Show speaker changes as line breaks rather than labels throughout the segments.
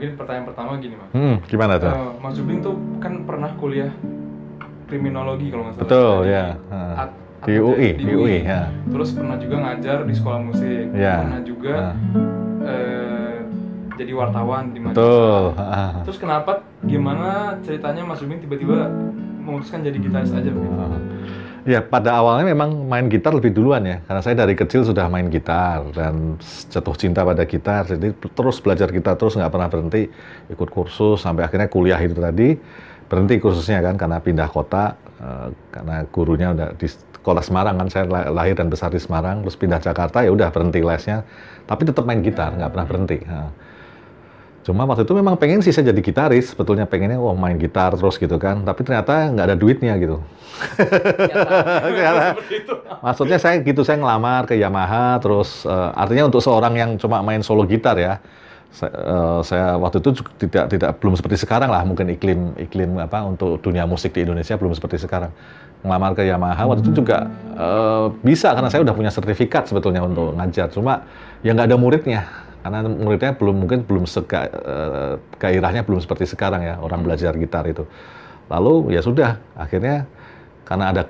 mungkin pertanyaan pertama gini mas.
Hmm, gimana tuh?
Eh, mas Jubing tuh kan pernah kuliah kriminologi kalau nggak salah.
Betul, ya.
at-
Ah.
atau
Di UI, di UI, ya.
Terus pernah juga ngajar di sekolah musik.
Ya.
Pernah juga
Ah.
eh, jadi wartawan di.
Betul. Ah.
Terus kenapa gimana ceritanya Mas Jubing tiba-tiba memutuskan jadi gitaris aja begitu?
Ah. Ya, pada awalnya memang main gitar lebih duluan ya, karena saya dari kecil sudah main gitar dan jatuh cinta pada gitar, jadi terus belajar gitar terus nggak pernah berhenti, ikut kursus sampai akhirnya kuliah itu tadi. Berhenti kursusnya kan karena pindah kota, eh, karena gurunya udah di sekolah Semarang kan saya la- lahir dan besar di Semarang, terus pindah Jakarta ya udah berhenti lesnya, tapi tetap main gitar nggak pernah berhenti. Nah, Cuma waktu itu memang pengen sih saya jadi gitaris, sebetulnya pengennya wah main gitar terus gitu kan, tapi ternyata nggak ada duitnya gitu. Ternyata-. Maksudnya saya gitu saya ngelamar ke Yamaha terus eh, artinya untuk seorang yang cuma main solo gitar ya. Saya, eh, saya waktu itu tidak tidak belum seperti sekarang lah mungkin iklim iklim apa untuk dunia musik di Indonesia belum seperti sekarang. Ngelamar ke Yamaha waktu itu juga eh, bisa karena saya udah punya sertifikat sebetulnya untuk ngajar. Cuma ya nggak ada muridnya karena muridnya belum mungkin belum sega, eh, gairahnya belum seperti sekarang ya orang belajar gitar itu. Lalu ya sudah akhirnya karena ada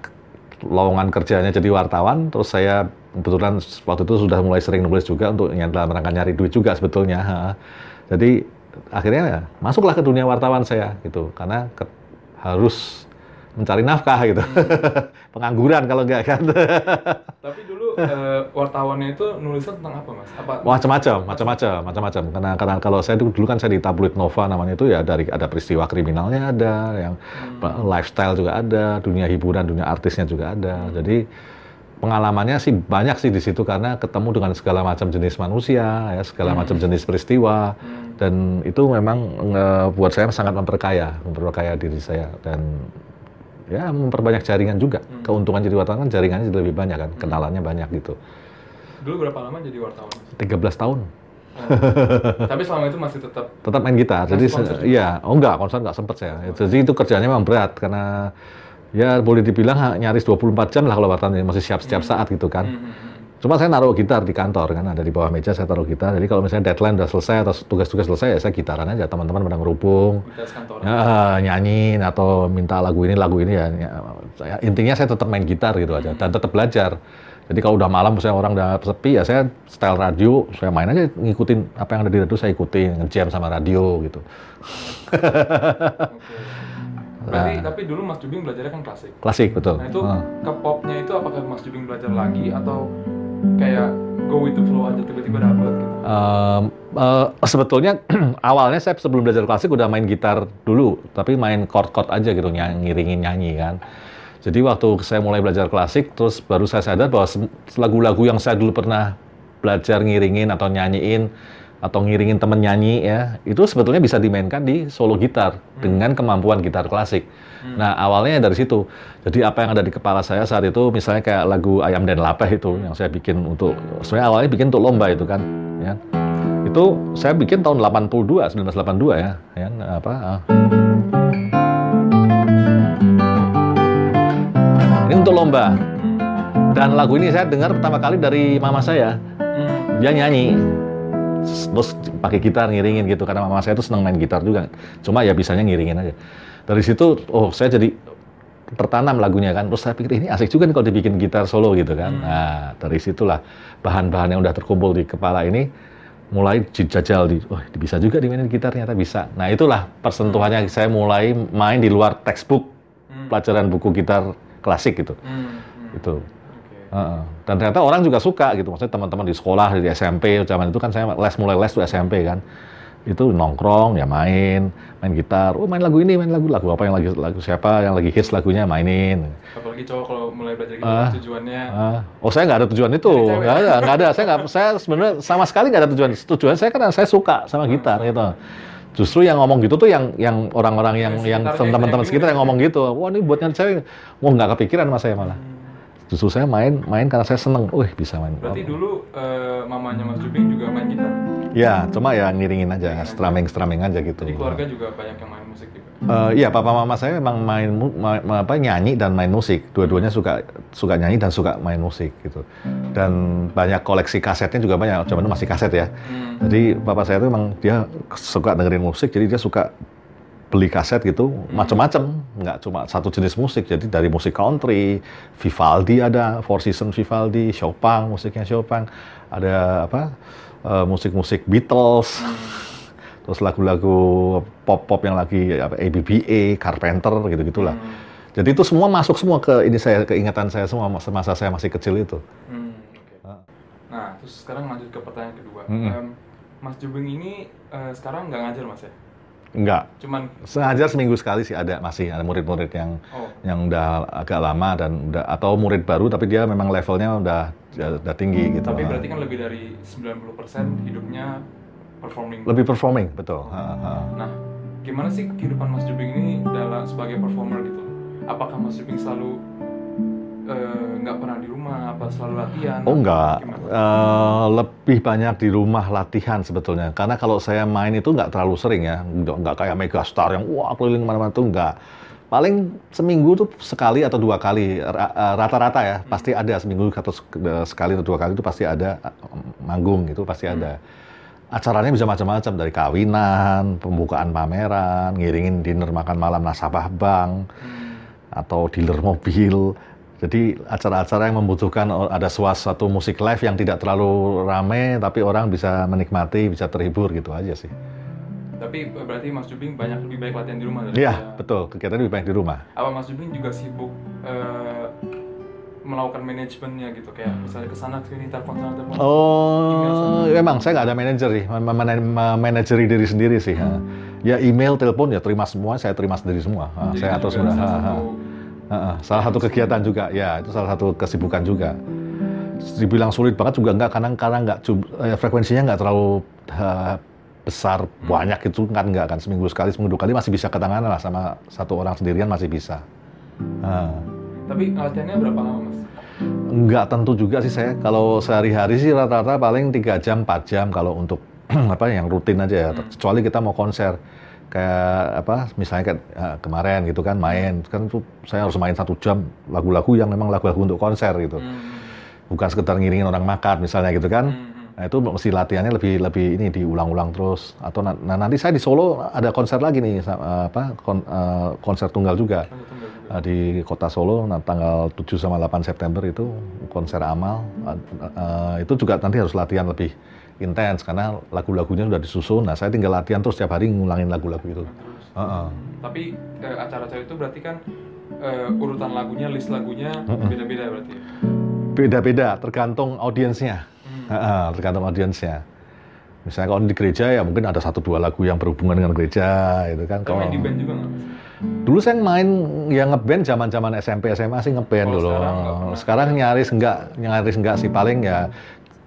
lowongan kerjanya jadi wartawan, terus saya kebetulan waktu itu sudah mulai sering nulis juga untuk yang dalam rangka nyari duit juga sebetulnya. ha. Jadi akhirnya ya, masuklah ke dunia wartawan saya gitu, karena ke- harus mencari nafkah gitu, pengangguran kalau enggak kan.
Tapi dulu eh, wartawannya itu nulisnya tentang apa mas? Apa?
macam-macam, macam-macam, macam-macam. Karena karena kalau saya dulu, dulu kan saya di tabloid Nova namanya itu ya dari ada peristiwa kriminalnya ada, yang lifestyle juga ada, dunia hiburan, dunia artisnya juga ada. Jadi pengalamannya sih banyak sih di situ karena ketemu dengan segala macam jenis manusia, ya segala macam jenis peristiwa dan itu memang eh, buat saya sangat memperkaya, memperkaya diri saya dan ya memperbanyak jaringan juga. Keuntungan jadi wartawan kan jaringannya jadi lebih banyak kan, kenalannya banyak gitu.
Dulu berapa lama jadi wartawan? Mas?
13 tahun.
Tapi selama itu masih tetap
tetap main gitar. Jadi iya, oh enggak, konser enggak sempet saya. Jadi itu kerjanya memang berat karena ya boleh dibilang nyaris 24 jam lah kalau wartawan masih siap setiap saat gitu kan.
Hmm, hmm, hmm.
Cuma saya naruh gitar di kantor kan, ada di bawah meja saya taruh gitar. Jadi kalau misalnya deadline udah selesai atau tugas-tugas selesai ya saya gitaran aja, teman-teman pada ngerubung. Ya, nyanyiin atau minta lagu ini lagu ini ya, ya saya, intinya saya tetap main gitar gitu aja dan tetap belajar jadi kalau udah malam misalnya orang udah sepi ya saya style radio saya main aja ngikutin apa yang ada di radio saya ikutin ngejam sama radio gitu
Oke. Berarti
Nah.
tapi dulu Mas Jubing belajarnya kan klasik.
klasik betul
Nah itu
Ah.
ke popnya itu apakah Mas Jubing belajar lagi atau kayak go with the flow aja tiba-tiba dapet gitu?
Ehm, eh, sebetulnya awalnya saya sebelum belajar klasik udah main gitar dulu, tapi main chord-chord aja gitu, ny- ngiringin nyanyi kan. Jadi waktu saya mulai belajar klasik, terus baru saya sadar bahwa lagu-lagu yang saya dulu pernah belajar ngiringin atau nyanyiin atau ngiringin temen nyanyi ya, itu sebetulnya bisa dimainkan di solo gitar dengan kemampuan gitar klasik. Nah awalnya dari situ. Jadi apa yang ada di kepala saya saat itu, misalnya kayak lagu Ayam dan Lapeh itu yang saya bikin untuk, sebenarnya awalnya bikin untuk lomba itu kan, ya. Itu saya bikin tahun 82, 1982 ya, ya apa? ah. Ini untuk lomba. Dan lagu ini saya dengar pertama kali dari mama saya.
Hmm.
Dia nyanyi. Terus pakai gitar ngiringin gitu karena mama saya tuh senang main gitar juga. Cuma ya bisanya ngiringin aja. Dari situ oh saya jadi tertanam lagunya kan. Terus saya pikir ini asik juga nih kalau dibikin gitar solo gitu kan. Nah, dari situlah bahan-bahan yang udah terkumpul di kepala ini mulai dijajal di oh bisa juga dimainin gitar ternyata bisa. Nah, itulah persentuhannya saya mulai main di luar textbook
Hmm.
pelajaran buku gitar klasik gitu.
Hmm. hmm.
Itu. Dan ternyata orang juga suka gitu. Maksudnya teman-teman di sekolah di SMP zaman itu kan saya les mulai les tuh SMP kan. Itu nongkrong ya main, main gitar. Oh main lagu ini, main lagu lagu apa yang lagi lagu siapa yang lagi hits lagunya mainin.
Apalagi cowok kalau mulai belajar gitu
Ah.
tujuannya
Ah, oh saya nggak ada tujuan itu, nggak ada, nggak ada. Saya nggak, saya sebenarnya sama sekali nggak ada tujuan. Tujuan saya karena saya suka sama gitar gitu. Justru yang ngomong gitu tuh yang yang orang-orang yang
Yang
yang teman-teman sekitar yang ngomong gitu. Wah ini buat nyari cewek, wah nggak kepikiran mas saya malah. Justru saya main main karena saya seneng. Wih bisa main.
Berarti dulu eh, mamanya Mas Jubing juga main gitar.
Ya, cuma ya ngiringin aja, strumming strumming aja gitu.
Jadi keluarga juga banyak yang main musik juga.
Eh, iya, papa mama saya memang main ma- ma- apa nyanyi dan main musik. Dua-duanya suka suka nyanyi dan suka main musik gitu. Dan banyak koleksi kasetnya juga banyak. Zaman itu masih kaset ya.
Hmm.
Jadi papa saya itu memang dia suka dengerin musik, jadi dia suka beli kaset gitu, macam-macam, nggak cuma satu jenis musik. Jadi dari musik country, Vivaldi ada, Four Seasons Vivaldi, Chopin, musiknya Chopin, ada apa eh, musik-musik Beatles, terus lagu-lagu pop-pop yang lagi apa, ABBA, Carpenter gitu gitulah.
Hmm.
Jadi itu semua masuk semua ke ini saya keingatan saya semua semasa saya masih kecil itu.
Hmm.
Ah.
Nah, terus sekarang lanjut ke pertanyaan kedua.
Mm-mm.
Em, Mas Jubing ini eh, sekarang nggak ngajar mas ya?
Enggak,
Cuman,
sengaja seminggu sekali sih ada masih ada murid-murid yang
oh,
yang udah agak lama dan udah atau murid baru tapi dia memang levelnya udah udah tinggi gitu.
tapi berarti kan lebih dari 90% hidupnya performing.
lebih performing betul. Ha, ha.
Nah, gimana sih kehidupan Mas Jubing ini dalam sebagai performer gitu? Apakah Mas Jubing selalu eh, nggak pernah di rumah? Apa selalu latihan?
Oh enggak,
Gimana?
Eh, lebih banyak di rumah latihan sebetulnya. Karena kalau saya main itu nggak terlalu sering ya, nggak, nggak kayak megastar yang wah keliling ke mana-mana tuh nggak. Paling seminggu tuh sekali atau dua kali, eh, rata-rata ya, pasti ada seminggu atau sek- sekali atau dua kali itu pasti ada manggung itu pasti ada. Acaranya bisa macam-macam dari kawinan, pembukaan pameran, ngiringin dinner makan malam nasabah bank,
Hmm,
atau dealer mobil. Jadi acara-acara yang membutuhkan ada suatu musik live yang tidak terlalu rame tapi orang bisa menikmati, bisa terhibur gitu aja sih.
Tapi berarti Mas Jubing banyak lebih baik latihan di rumah
Iya,
daripada-
betul. Kegiatan lebih banyak di rumah.
Apa Mas Jubing juga sibuk eh, melakukan manajemennya gitu kayak misalnya ke sana ke sini telepon sana telepon.
Oh, memang saya nggak ada manajer sih, memanajeri diri sendiri sih. ha. Ya email, telepon ya terima semua, saya terima sendiri semua.
Jadi
saya atur semua.
Salah satu-.
Salah kegiatan juga, ya itu salah satu kesibukan juga. Dibilang sulit banget juga nggak, kadang kadang nggak eh, frekuensinya nggak terlalu eh, besar banyak itu kan nggak kan seminggu sekali seminggu dua kali masih bisa ketanganan lah sama satu orang sendirian masih bisa. Ha.
Tapi latihannya berapa lama Mas?
Nggak tentu juga sih saya. Kalau sehari-hari sih rata-rata paling 3 jam, 4 jam kalau untuk apa yang rutin aja ya.
Hmm.
Kecuali kita mau konser kayak apa misalnya kayak eh, kemarin gitu kan main kan tuh saya harus main satu jam lagu-lagu yang memang lagu-lagu untuk konser gitu.
Hmm,
Bukan sekedar ngiringin orang makan misalnya gitu kan.
hmm, hmm.
Nah, itu mesti latihannya lebih lebih ini diulang-ulang terus atau na- nah, nanti saya di Solo ada konser lagi nih eh, apa kon- eh, konser tunggal juga.
Satu tunggal juga.
Uh, di kota Solo nah, tanggal 7 sama 8 September itu konser amal Uh, uh, itu juga nanti harus latihan lebih intens karena lagu-lagunya sudah disusun nah saya tinggal latihan terus setiap hari ngulangin lagu-lagu itu
Terus.
Heeh.
Tapi eh, acara-acara itu berarti kan eh, urutan lagunya, list lagunya
Mm-mm.
beda-beda berarti. ya?
beda-beda tergantung audiensnya
Hmm.
Heeh, tergantung audiensnya misalnya kalau di gereja ya mungkin ada satu dua lagu yang berhubungan dengan gereja itu kan kalau
main di band juga nggak?
Dulu saya main yang ngeband zaman-zaman SMP SMA sih ngeband
Kalau
dulu.
sekarang?
Sekarang nyaris enggak, nyaris enggak sih paling ya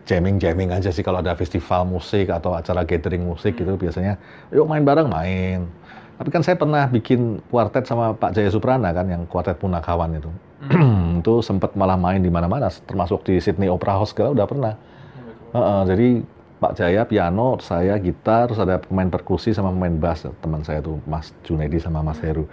jamming-jamming aja sih kalau ada festival musik atau acara gathering musik gitu biasanya yuk main bareng main. Tapi kan saya pernah bikin kuartet sama Pak Jaya Suprana kan yang kuartet Punakawan itu. itu sempat malah main di mana-mana termasuk di Sydney Opera House segala udah pernah. Heeh, jadi Pak Jaya piano, saya gitar, terus ada pemain perkusi sama pemain bass teman saya tuh Mas Junedi sama Mas Heru.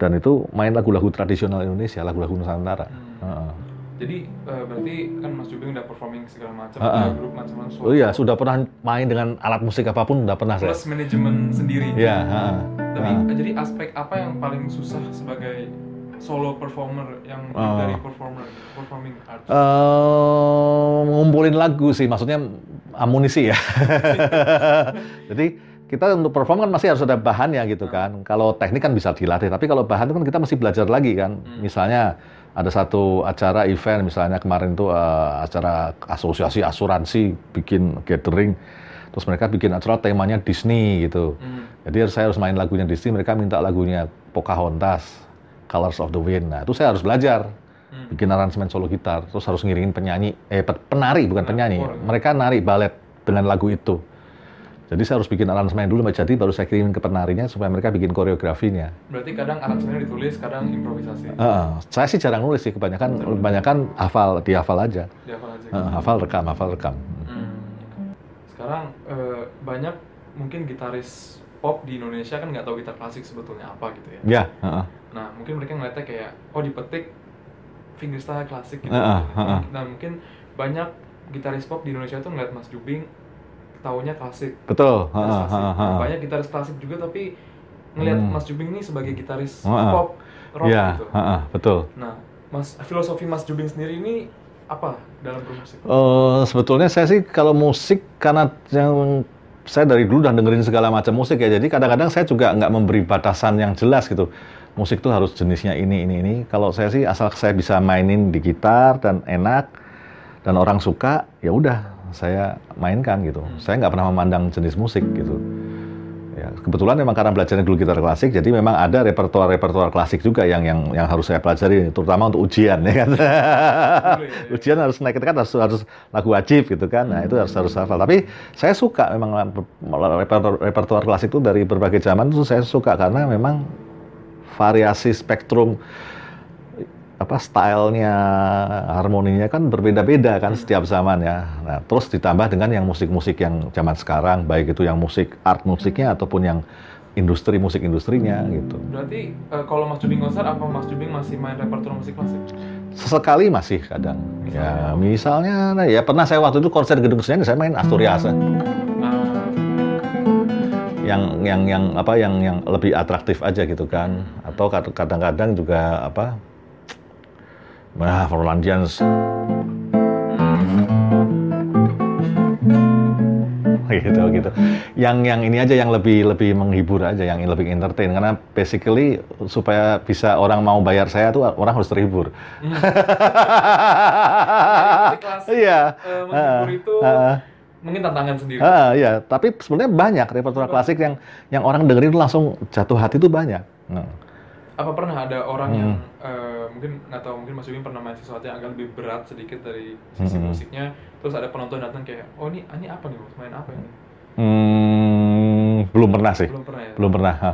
Dan itu main lagu-lagu tradisional Indonesia, lagu-lagu Nusantara.
Hmm.
Heeh.
Jadi eh, berarti kan Mas Jubing udah performing segala macam,
Ah, ah.
ada grup macam-macam.
Oh iya, sudah pernah main dengan alat musik apa pun, udah pernah saya.
Plus manajemen sendiri.
Iya, heeh.
Tapi
Ah.
eh, jadi aspek apa yang paling susah sebagai solo performer yang
Ah.
dari performer performing arts?
Eh, ngumpulin lagu sih, maksudnya amunisi ya. Jadi kita untuk perform kan masih harus ada bahannya gitu kan. Kalau teknik kan bisa dilatih, tapi kalau bahan itu kan kita mesti belajar lagi kan.
Hmm.
Misalnya ada satu acara event, misalnya kemarin tuh eh, acara asosiasi asuransi bikin gathering, terus mereka bikin acara temanya Disney gitu.
Hmm.
Jadi saya harus main lagunya Disney, mereka minta lagunya Pocahontas, Colors of the Wind. Nah itu saya harus belajar
Hmm.
bikin aransemen solo gitar, terus harus ngiringin penyanyi, eh pe- penari bukan penyanyi,
Penari.
mereka nari balet dengan lagu itu. Jadi saya harus bikin aransemen dulu, jadi baru saya kirimin ke penarinya supaya mereka bikin koreografinya.
Berarti kadang aransemennya ditulis, kadang improvisasi.
Heeh. saya sih jarang nulis sih, kebanyakan kebanyakan hafal, dihafal aja.
Dihafal aja.
Heeh, hafal rekam, hafal rekam.
Hmm. Sekarang eh, banyak mungkin gitaris pop di Indonesia kan nggak tahu gitar klasik sebetulnya apa gitu ya.
Ya, heeh.
Nah mungkin mereka ngeliatnya kayak oh dipetik fingerstyle klasik gitu.
Heeh, heeh.
Nah mungkin banyak gitaris pop di Indonesia tuh ngeliat Mas Jubing taunya klasik.
betul.
gitaris klasik.
heeh,
Nah,
heeh.
banyak gitaris klasik juga tapi ngelihat
Hmm.
Mas Jubing ini sebagai gitaris
Heeh.
pop rock
Iya,
gitu.
heeh, betul.
Nah, Mas filosofi Mas Jubing sendiri ini apa dalam bermusik?
Eh, sebetulnya saya sih kalau musik karena yang saya dari dulu udah dengerin segala macam musik ya, jadi kadang-kadang saya juga nggak memberi batasan yang jelas gitu. Musik tuh harus jenisnya ini, ini, ini. Kalau saya sih asal saya bisa mainin di gitar dan enak dan orang suka, ya udah saya mainkan gitu. Saya nggak pernah memandang jenis musik gitu. Ya, kebetulan memang karena belajarnya dulu gitar klasik, jadi memang ada repertoar-repertoar klasik juga yang yang yang harus saya pelajari, terutama untuk ujian ya kan.
ya, ya.
ujian harus naik kan harus harus lagu wajib gitu kan. Nah, itu harus harus hafal. Tapi saya suka memang repertoar, repertoar klasik itu dari berbagai zaman itu saya suka karena memang variasi spektrum apa stylenya harmoninya kan berbeda-beda kan setiap zaman ya. Nah, terus ditambah dengan yang musik-musik yang zaman sekarang, baik itu yang musik art musiknya ataupun yang industri musik industrinya gitu.
Berarti eh, kalau Mas Jubing konser apa Mas Jubing masih main repertoire musik klasik?
Sesekali masih kadang. Ya, misalnya nah, ya pernah saya waktu itu konser Gedung Senen saya main Asturias.
Ah,
yang yang yang apa yang yang lebih atraktif aja gitu kan atau kad- kadang-kadang juga apa nah Rolandians gitu gitu. Yang yang ini aja yang lebih lebih menghibur aja yang lebih entertain. Karena basically supaya bisa orang mau bayar saya tuh orang harus terhibur.
Musik klasik
iya.
eh, menghibur itu
Ah,
mungkin tantangan sendiri.
ah, iya. Tapi sebenarnya banyak repertoire klasik yang yang orang dengerin langsung jatuh hati tuh banyak. Nah.
Apa pernah ada orang
Hmm.
yang eh, mungkin nggak tahu mungkin Mas Jubing pernah main sesuatu yang agak lebih berat sedikit dari sisi
Hmm.
musiknya, terus ada penonton datang kayak, oh ini ini apa nih? Main apa ini?
Hmm, belum pernah sih,
Belum pernah ya.
belum pernah. ha.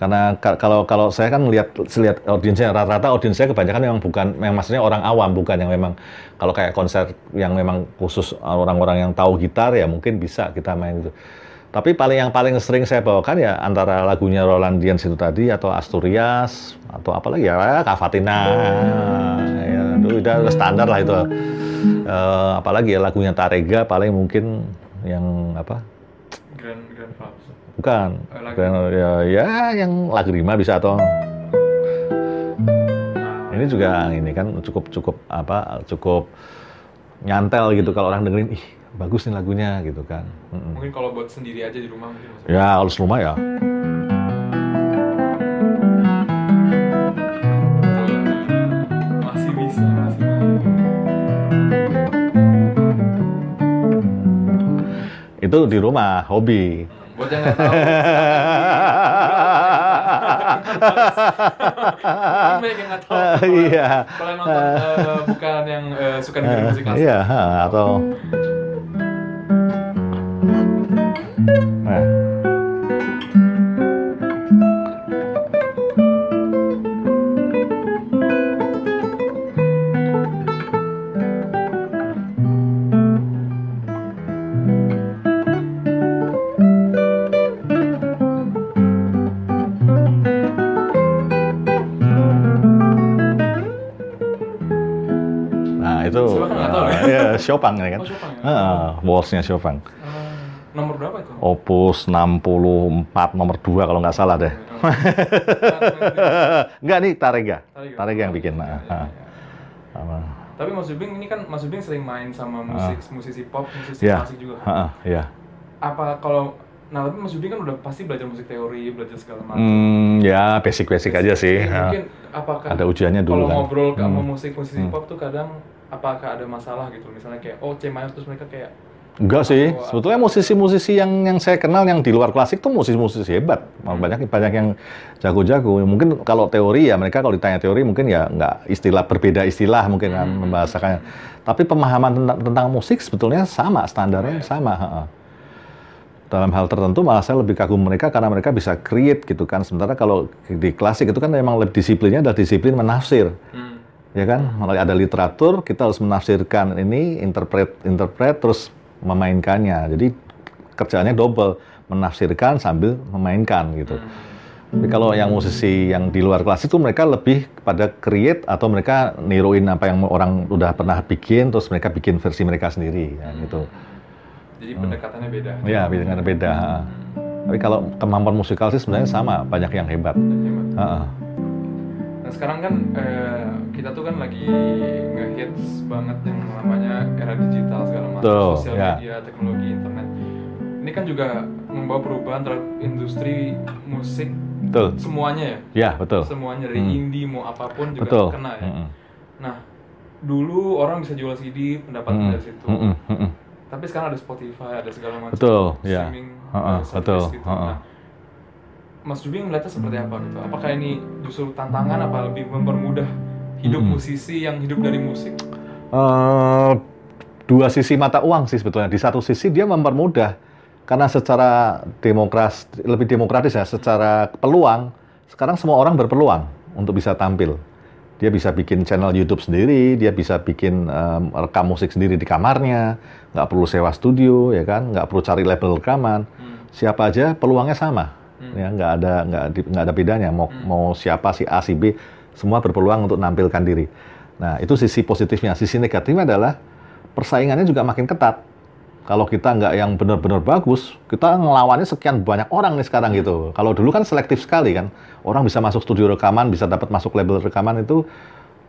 Karena ka- kalau kalau saya kan lihat lihat audiensnya rata-rata audiensnya kebanyakan memang bukan, yang maksudnya orang awam bukan yang memang kalau kayak konser yang memang khusus orang-orang yang tahu gitar ya mungkin bisa kita main itu. Tapi paling yang paling sering saya bawakan ya antara lagunya Roland Dians itu tadi atau Asturias atau apa lagi ya Cavatina. Ya, itu udah standar lah itu. Eh, apalagi ya lagunya Tarega paling mungkin yang apa?
Grand Grand Flaps.
Bukan.
Lagu.
Dan, ya, ya yang lagrima bisa atau
Nah,
ini juga ini kan cukup cukup apa cukup nyantel gitu kalau orang dengerin ih bagus nih lagunya gitu kan.
Mungkin kalau buat sendiri aja di rumah mungkin.
Ya kalau rumah ya.
Masih bisa, masih.
Itu di rumah hobi.
Buat yang nggak tahu, Mungkin banyak yang nggak tahu.
Iya.
Kalau nonton eh, bukan yang eh, suka dengerin musik klasik.
Iya, atau Nah. Nah, itu
Siapa kan nggak tahu ya?
ya Chopin ya kan.
Oh, Chopin ya?
Heeh, waltznya Chopin.
Nomor berapa itu?
Opus 64 nomor 2 kalau nggak salah deh. Enggak nih Tarega.
Tarega.
Tarega yang bikin. Ah.
iya.
Sama.
Tapi Mas Jubing ini kan Mas Jubing sering main sama musik musisi pop, musisi
Iya.
klasik juga.
Heeh, iya.
Apa kalau nah tapi Mas Jubing kan udah pasti belajar musik teori, belajar segala macam.
Hmm, ya basic-basic aja sih. Ha.
Mungkin apakah
Ada ujiannya dulu
kalau
kan.
ngobrol sama
Hmm.
musik musisi
Hmm.
pop tuh kadang apakah ada masalah gitu misalnya kayak oh C minor terus mereka kayak
Enggak sih. Sebetulnya musisi-musisi yang yang saya kenal yang di luar klasik tuh musisi-musisi hebat.
Hmm.
Banyak banyak yang jago-jago. Mungkin kalau teori ya mereka kalau ditanya teori mungkin ya nggak istilah berbeda istilah mungkin kan
Hmm.
membahasakannya. Tapi pemahaman tentang, tentang musik sebetulnya sama, standarnya
Iya.
sama. Dalam hal tertentu malah saya lebih kagum mereka karena mereka bisa create gitu kan. Sementara kalau di klasik itu kan memang lebih disiplinnya adalah disiplin menafsir
hmm,
ya kan mulai ada literatur kita harus menafsirkan ini interpret interpret terus memainkannya jadi kerjaannya double menafsirkan sambil memainkan gitu.
Hmm.
Tapi kalau yang musisi yang di luar kelas itu mereka lebih pada create atau mereka niruin apa yang orang udah pernah bikin terus mereka bikin versi mereka sendiri ya, gitu.
Jadi pendekatannya beda.
Ya, beda beda.
Hmm.
Tapi kalau kemampuan musikal sih sebenarnya sama, banyak yang hebat.
Hebat.
Heeh.
Nah sekarang kan eh, kita tuh kan lagi ngehits banget yang namanya era digital segala macam, sosial
ya.
media, teknologi, internet. Ini kan juga membawa perubahan terhadap industri musik
Betul.
semuanya ya,
Ya, betul.
semuanya dari
Hmm.
indie mau apa pun juga
Betul.
kena ya.
Mm-mm.
Nah dulu orang bisa jual CD, pendapatan
Mm-mm.
dari situ.
Mm-mm. Mm-mm.
Tapi sekarang ada Spotify, ada segala macam
Betul, ya.
streaming
Heeh,
uh, service
betul,
gitu. Nah, Mas Jubi melihatnya seperti apa gitu? Apakah ini justru tantangan apa lebih mempermudah hidup
Mm-mm.
musisi yang hidup dari musik?
Eh, dua sisi mata uang sih sebetulnya. Di satu sisi dia mempermudah karena secara demokras lebih demokratis ya, secara peluang sekarang semua orang berpeluang untuk bisa tampil. Dia bisa bikin channel YouTube sendiri, dia bisa bikin em, rekam musik sendiri di kamarnya, nggak perlu sewa studio ya kan, nggak perlu cari label rekaman.
Hmm.
Siapa aja peluangnya sama,
Hmm.
ya nggak ada nggak nggak ada bedanya. Mau
Hmm.
mau siapa si A si B, semua berpeluang untuk nampilkan diri. Nah, itu sisi positifnya. Sisi negatifnya adalah persaingannya juga makin ketat. Kalau kita nggak yang benar-benar bagus, kita ngelawannya sekian banyak orang nih sekarang gitu. Kalau dulu kan selektif sekali kan. Orang bisa masuk studio rekaman, bisa dapat masuk label rekaman itu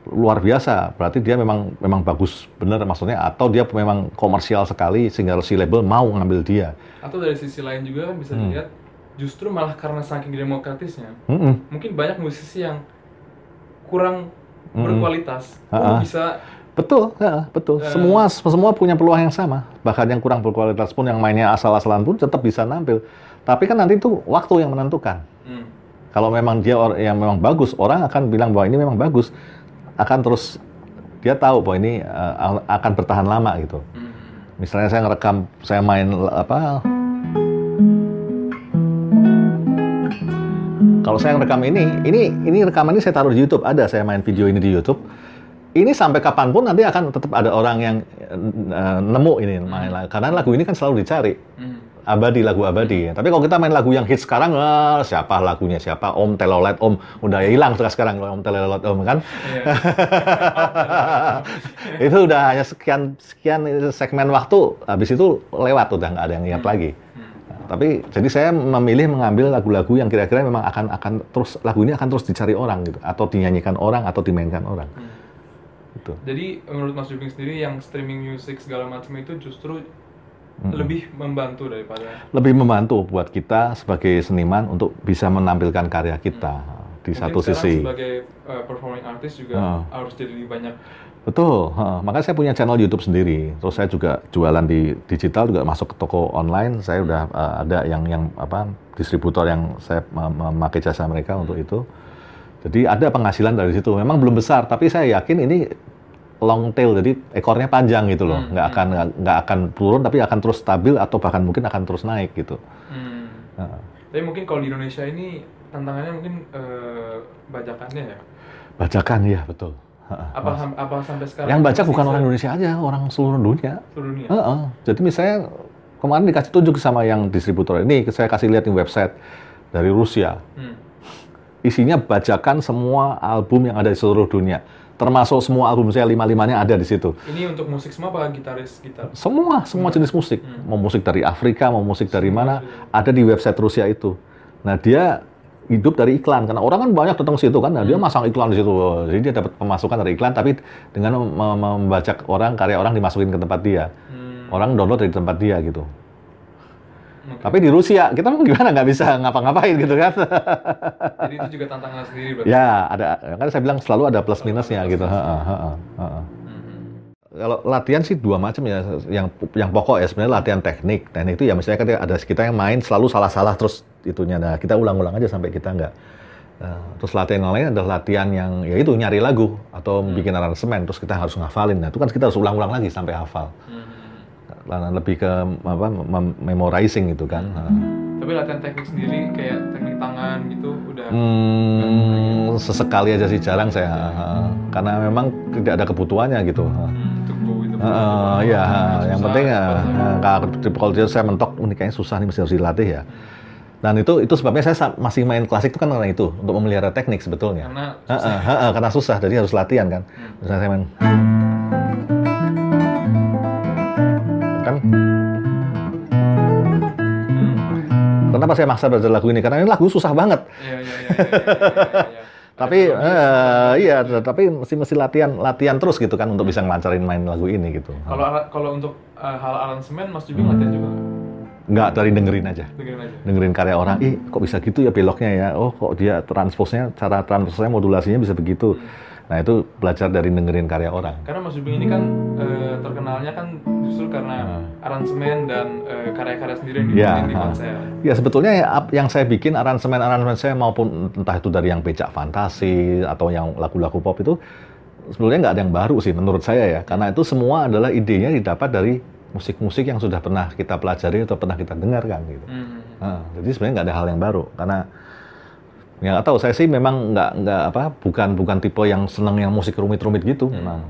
luar biasa. Berarti dia memang memang bagus bener maksudnya atau dia memang komersial sekali sehingga si label mau ngambil dia.
Atau dari sisi lain juga kan bisa
Hmm.
dilihat justru malah karena saking demokratisnya,
Mm-mm.
mungkin banyak musisi yang kurang
Mm-mm.
berkualitas,
Ha-ha.
pun bisa
Betul, ya, betul.
Eh.
Semua semua punya peluang yang sama. Bahkan yang kurang berkualitas pun yang mainnya asal-asalan pun tetap bisa nampil. Tapi kan nanti itu waktu yang menentukan.
hmm,
Kalau memang dia or- yang memang bagus, orang akan bilang bahwa ini memang bagus. Akan terus dia tahu bahwa ini eh, akan bertahan lama gitu.
hmm,
Misalnya saya ngerekam, saya main apa? Kalau saya ngerekam ini, ini ini rekaman ini saya taruh di YouTube. Ada saya main video ini di YouTube. Ini sampai kapan pun nanti akan tetap ada orang yang eh, nemu ini main lagu. Karena lagu ini kan selalu dicari
hmm.
abadi lagu abadi. Tapi kalau kita main lagu yang hits sekarang, eh, siapa lagunya siapa? Om Telolet Om udah hilang sekarang Om Telolet Om kan?
Iya.
itu udah hanya sekian sekian segmen waktu, habis itu lewat udah nggak ada yang ingat lagi.
Hmm.
Tapi jadi saya memilih mengambil lagu-lagu yang kira-kira memang akan akan terus lagu ini akan terus dicari orang gitu, atau dinyanyikan orang atau dimainkan orang.
Hmm.
Gitu.
Jadi menurut Mas Jubing sendiri yang streaming music segala macam itu justru
Mm-mm.
lebih membantu daripada
Lebih membantu buat kita sebagai seniman untuk bisa menampilkan karya kita di
Mungkin
satu sisi.
sebagai uh, performing artist juga
Heeh.
harus jadi lebih banyak
Betul, heeh. makanya saya punya channel YouTube sendiri. Terus saya juga jualan di digital juga masuk ke toko online. Saya udah eh, ada yang yang apa distributor yang saya mem- memakai jasa mereka untuk itu. Jadi ada penghasilan dari situ. Memang belum besar, tapi saya yakin ini long tail, jadi ekornya panjang gitu loh.
Hmm,
Nggak
hmm.
akan nggak akan turun, tapi akan terus stabil atau bahkan mungkin akan terus naik gitu.
Hmm.
Heeh.
Tapi mungkin kalau di Indonesia ini tantangannya mungkin eh, bajakannya ya.
Bajakan ya betul.
Apa apa sampai sekarang
Yang baca bukan orang Indonesia aja, orang seluruh dunia.
seluruh dunia.
Heeh. Jadi misalnya kemarin dikasih tunjuk sama yang distributor ini, saya kasih lihat di website dari Rusia.
Hmm.
Isinya bajakan semua album yang ada di seluruh dunia. Termasuk semua album saya lima-limanya ada di situ.
Ini untuk musik semua apa gitaris gitar?
Semua, semua jenis musik.
Hmm.
Mau musik dari Afrika, mau musik dari mana,
ada
di website Rusia itu. Nah, dia hidup dari iklan karena orang kan banyak datang situ kan. Nah, dia
Hmm.
masang iklan di situ. Jadi dia dapat pemasukan dari iklan tapi dengan mem- mem- membajak orang, karya orang dimasukin ke tempat dia.
Hmm.
Orang download dari tempat dia gitu.
Oke.
Tapi di Rusia kita mau gimana nggak bisa ngapa-ngapain gitu kan?
Jadi itu juga tantangan sendiri berarti.
ya ada kan saya bilang selalu ada plus minusnya gitu. Heeh, heeh, heeh.
Hmm.
Kalau latihan sih dua macam ya. Yang yang pokok ya sebenarnya latihan teknik. Teknik itu ya misalnya kan ada kita yang main selalu salah-salah terus itunya. Nah kita ulang-ulang aja sampai kita nggak. Nah, terus latihan yang lain adalah latihan yang ya itu nyari lagu atau bikin aransemen terus kita harus ngafalin. Nah itu kan kita harus ulang-ulang lagi sampai hafal.
Hmm.
Nah, lebih ke apa mem- memorizing gitu kan. Nah.
Tapi latihan teknik sendiri kayak teknik tangan gitu udah
Hmm, sesekali aja sih jarang saya karena memang tidak ada kebutuhannya gitu.
hmm, untuk go with the flow.
Eh, ya, yang
Susah,
penting eh, kalau dia saya mentok ini kayaknya susah nih mesti harus dilatih ya. Dan itu itu sebabnya saya sa- masih main klasik itu kan karena itu untuk memelihara teknik sebetulnya.
Karena
Eh, eh, eh, eh, karena susah, jadi harus latihan kan. Misalnya saya main kan kenapa saya maksa belajar lagu ini? Karena ini lagu susah banget.
Iya, iya, iya,
tapi eh, iya tapi mesti mesti latihan latihan terus gitu kan untuk bisa ngelancarin main lagu ini gitu.
Kalau ara- kalau untuk uh, hal aransemen Mas Jubing latihan juga nggak?
nggak dari dengerin aja.
Dengerin aja.
dengerin karya orang ih kok bisa gitu ya beloknya ya? Oh kok dia transposnya cara transposnya modulasinya bisa begitu nah itu belajar dari dengerin karya orang
Karena Mas Jubing ini kan eh, terkenalnya kan justru karena aransemen dan eh, karya-karya sendiri yang
Hmm. Ya,
dibikin di
ha.
konser.
Ya sebetulnya ya, yang saya bikin aransemen-aransemen saya maupun entah itu dari yang becak fantasi atau yang lagu-lagu pop itu sebetulnya nggak ada yang baru sih menurut saya ya karena itu semua adalah idenya didapat dari musik-musik yang sudah pernah kita pelajari atau pernah kita dengarkan gitu.
Hmm.
Nah, jadi sebenarnya nggak ada hal yang baru karena ya nggak tahu saya sih memang nggak nggak apa bukan bukan tipe yang senang yang musik rumit-rumit gitu memang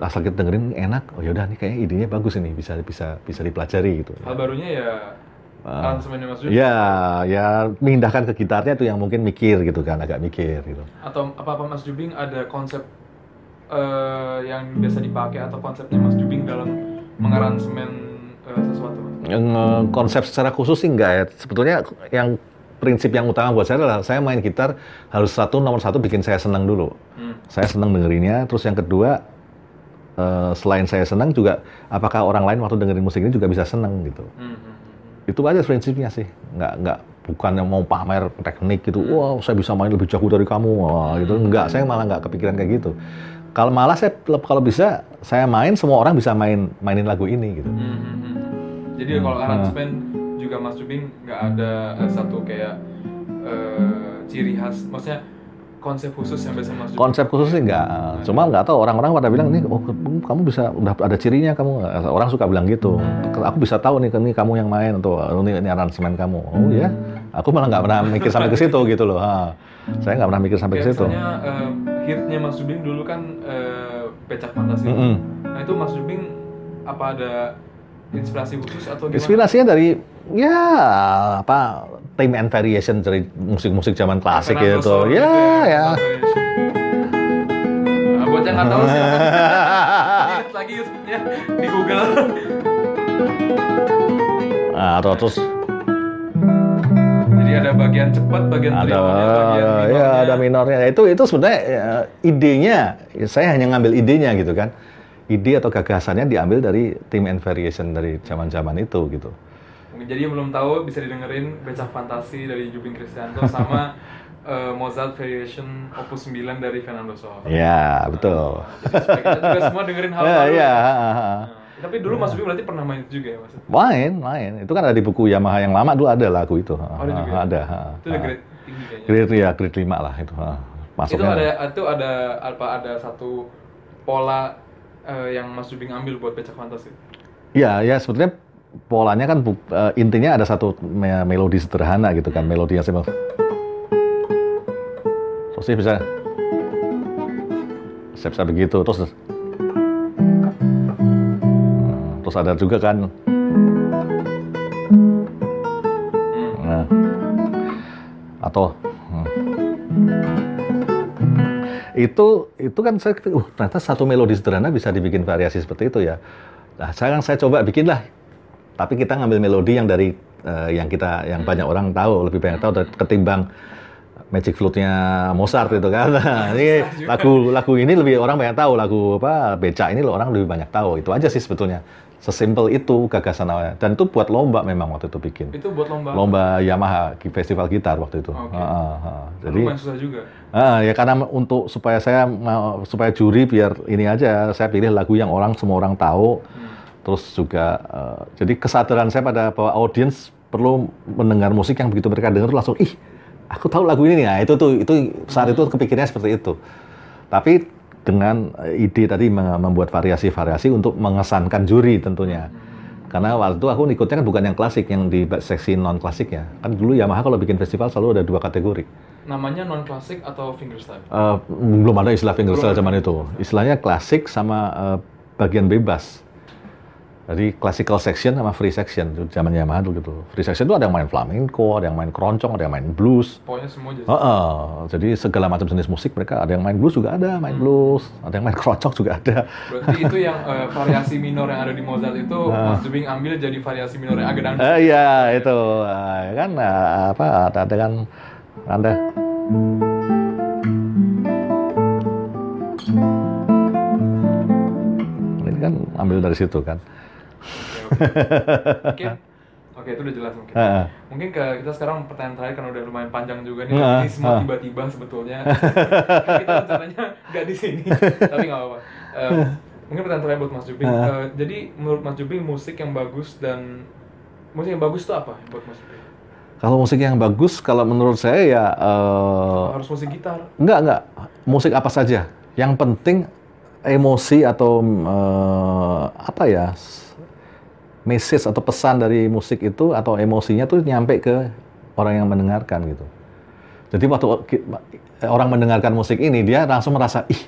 asal kita dengerin enak oh yaudah nih kayaknya idenya bagus ini bisa bisa bisa dipelajari gitu.
Hal barunya ya Jubing.
Ya, ya memindahkan ke gitarnya itu yang mungkin mikir gitu kan, agak mikir gitu.
Atau apa-apa Mas Jubing ada konsep eh, yang biasa dipakai atau konsepnya Mas Jubing dalam mengaransemen eh, sesuatu?
Yang eh, konsep secara khusus sih enggak ya. Sebetulnya yang prinsip yang utama buat saya adalah saya main gitar harus satu nomor satu bikin saya senang dulu.
Hmm.
Saya senang dengerinnya. Terus yang kedua eh, selain saya senang juga apakah orang lain waktu dengerin musik ini juga bisa senang gitu.
Hmm, hmm, hmm.
Itu aja prinsipnya sih. Nggak nggak bukan yang mau pamer teknik gitu. Wow, saya bisa main lebih jago dari kamu. Wah, gitu. Enggak, saya malah nggak kepikiran kayak gitu. Kalau malah saya kalau bisa saya main semua orang bisa main mainin lagu ini gitu.
Hmm, hmm, hmm, hmm. Jadi kalau aransemen juga Mas Jubing nggak ada eh, satu kayak eh, ciri khas, maksudnya konsep khusus yang biasa Mas Jubing.
Konsep khusus sih enggak. Cuma nggak tahu orang-orang pada bilang nih, oh kamu bisa udah ada cirinya kamu. Orang suka bilang gitu. Aku bisa tahu nih ini kamu yang main atau "Oh, ini, ini aransemen kamu. Oh ya, aku malah nggak pernah mikir sampai ke situ gitu loh. Ha. Saya nggak pernah mikir sampai ke situ.
misalnya eh, hitnya Mas Jubing dulu kan eh, Pecak Fantasi.
Mm-mm.
Nah itu Mas Jubing apa ada inspirasi khusus atau gimana?
Inspirasinya dari ya apa theme and variation dari musik-musik zaman klasik
Fernando
gitu.
Sol
Ya, ya.
Nah, buat yang nggak tahu sih, lagi YouTube-nya di Google.
Nah, atau terus
Jadi ada bagian cepat, bagian
ada
bagian
ya
minornya.
ada minornya Ya, itu itu sebenarnya ya, idenya ya, saya hanya ngambil idenya gitu kan ide atau gagasannya diambil dari theme and variation dari zaman-zaman itu gitu
jadi yang belum tahu bisa didengerin Becak Fantasi dari Jubing Kristianto sama eh, Mozart Variation Opus 9 dari Fernando Sol.
ya betul
Jadi supaya kita juga semua dengerin hal
ya
baru.
ya
Nah, tapi dulu Mas Jubing berarti pernah main itu juga ya Mas?
main main itu kan ada di buku Yamaha yang lama dulu ada lagu itu
ada juga ya?
ada
Itu udah grade tinggi kayaknya.
grade ya grade 5 lah itu ha.
itu
masuknya
ada itu ada apa ada satu pola eh, yang Mas Jubing ambil buat Becak Fantasi.
Ya, ya sebetulnya polanya kan bu- eh, intinya ada satu me- melodi sederhana gitu kan, melodi yang simpel. Terus sih bisa saya bisa begitu terus Hmm, terus ada juga kan
Hmm.
nah, atau itu itu kan saya uh, ternyata satu melodi sederhana bisa dibikin variasi seperti itu ya nah sekarang saya coba bikin lah tapi kita ngambil melodi yang dari eh, yang kita yang banyak orang tahu lebih banyak tahu dari- ketimbang Magic Flute-nya Mozart itu kan. Nah, ini lagu lagu ini lebih orang banyak tahu lagu apa beca ini loh orang lebih banyak tahu. Itu aja sih sebetulnya. Sesimpel itu gagasan awalnya. Dan itu buat lomba memang waktu itu bikin.
Itu buat lomba.
Lomba Yamaha festival gitar waktu itu.
Oke.
Ah, ah, ah.
Jadi
Jadi
susah juga.
ah, ya karena untuk supaya saya mau supaya juri biar ini aja saya pilih lagu yang orang semua orang tahu.
Hmm.
Terus juga eh, jadi kesadaran saya pada bahwa audiens perlu mendengar musik yang begitu mereka dengar langsung ih aku tahu lagu ini nih. Nah, itu tuh itu saat itu kepikirnya seperti itu. Tapi dengan eh, ide tadi mem- membuat variasi-variasi untuk mengesankan juri tentunya. Karena waktu itu aku ikutnya kan bukan yang klasik, yang di seksi non klasiknya. Kan dulu Yamaha kalau bikin festival selalu ada dua kategori.
Namanya non klasik atau fingerstyle?
Eh, belum ada istilah fingerstyle zaman itu. Istilahnya klasik sama eh, bagian bebas. Jadi classical section sama free section itu zaman Yamaha dulu gitu. Free section itu ada yang main flamenco, ada yang main keroncong, ada yang main blues.
Pokoknya semua jadi.
Heeh. jadi segala macam jenis musik mereka ada yang main blues juga ada, main blues, ada yang main keroncong juga ada.
Berarti itu yang eh, variasi minor yang ada di Mozart itu Mas Jubing ambil jadi variasi minor yang agak dangdut.
Eh, iya itu ya kan ah, apa ada, ada kan ada ini kan ambil dari situ kan.
Oke. Oke, itu udah jelas mungkin.
Heeh.
Mungkin ke kita sekarang pertanyaan terakhir karena udah lumayan panjang juga nih.
Ah,
Ini semua
ah.
tiba-tiba sebetulnya. kita rencananya nggak di sini, tapi nggak apa-apa. Eh, mungkin pertanyaan terakhir buat Mas Jubing.
Ah.
Eh, jadi menurut Mas Jubing musik yang bagus dan musik yang bagus itu apa buat Mas Jubing?
Kalau musik yang bagus, kalau menurut saya ya eh,
Harus musik gitar.
enggak enggak musik apa saja. Yang penting emosi atau eh, apa ya message atau pesan dari musik itu atau emosinya tuh nyampe ke orang yang mendengarkan gitu. Jadi waktu orang mendengarkan musik ini dia langsung merasa ih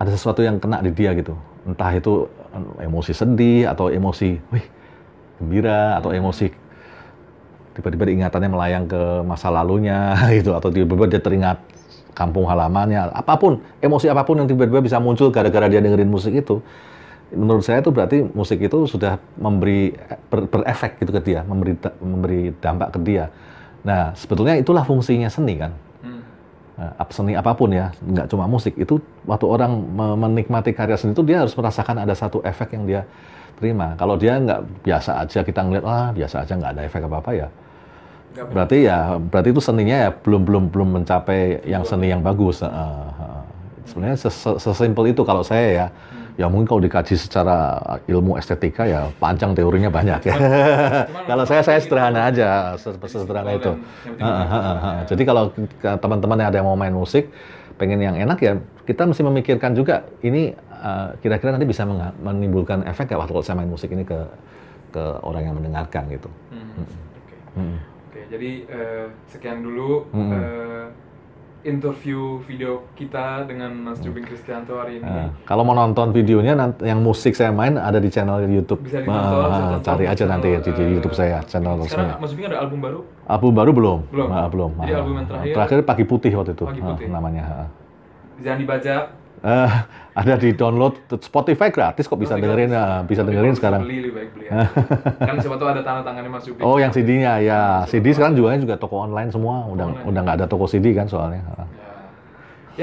ada sesuatu yang kena di dia gitu. Entah itu emosi sedih atau emosi wih gembira atau emosi tiba-tiba ingatannya melayang ke masa lalunya gitu atau tiba-tiba dia teringat kampung halamannya apa pun emosi apa pun yang tiba-tiba bisa muncul gara-gara dia dengerin musik itu menurut saya itu berarti musik itu sudah memberi ber- berefek gitu ke dia memberi memberi dampak ke dia nah sebetulnya itulah fungsinya seni kan
Hmm.
Nah, seni apa pun ya, nggak cuma musik. Itu waktu orang me- menikmati karya seni itu dia harus merasakan ada satu efek yang dia terima. Kalau dia nggak biasa aja kita ngeliat, ah biasa aja nggak ada efek apa-apa ya.
Nggak benar.
Berarti ya, berarti itu seninya ya belum belum belum mencapai yang seni yang bagus. Ah, ah. Sebenarnya ses- ses- sesimpel itu kalau saya ya. Ya mungkin kalau dikaji secara ilmu estetika ya panjang teorinya banyak ya. Kalau saya saya sederhana aja, se- sederhana itu.
Ya.
Jadi kalau teman-teman yang ada yang mau main musik, pengen yang enak ya kita mesti memikirkan juga ini uh, kira-kira nanti bisa menimbulkan efek nggak waktu kalau saya main musik ini ke ke orang yang mendengarkan gitu.
Hmm. Oke.
Hmm.
Oke, jadi eh, sekian dulu
Mm-mm.
eh, interview video kita dengan Mas Jubing Kristianto hari ini.
Ah, kalau mau nonton videonya nanti, yang musik saya main ada di channel YouTube.
Bisa ditonton,
Ah,
bisa
ah,
tonton
cari aja
channel,
nanti di, di
eh,
YouTube saya channel resmi.
Sekarang Mas Jubing ada album baru?
Album baru belum?
Belum?
Ah, belum.
Jadi
Ah,
album yang terakhir-
Terakhir Pagi Putih waktu itu
Pagi
ah,
Putih.
namanya.
Jangan dibajak.
Eh, ada di download Spotify gratis kok bisa
Musik
dengerin ah, bisa
Tapi
dengerin sekarang.
Beli lebih baik beli ya. kan siapa tahu ada tanda tangannya Mas Jubing.
Oh, yang CD-nya ya. CD sekarang jualnya juga toko online semua. Udah
Online.
udah nggak ada toko CD kan soalnya.
Ya.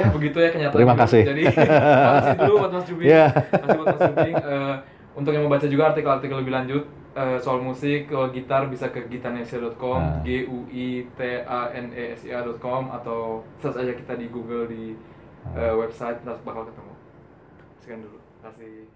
Ya, begitu ya kenyataan.
Terima kasih.
Jadi, makasih dulu buat Mas Jubing. Masih buat Mas Jubing. Eh, untuk yang mau baca juga artikel-artikel lebih lanjut eh, soal musik, kalau gitar bisa ke gitarnesia.com,
Ah.
g u i t a n e s i a.com atau search aja kita di Google di Eh, website, ntar bakal ketemu. Sekian dulu. Kasih.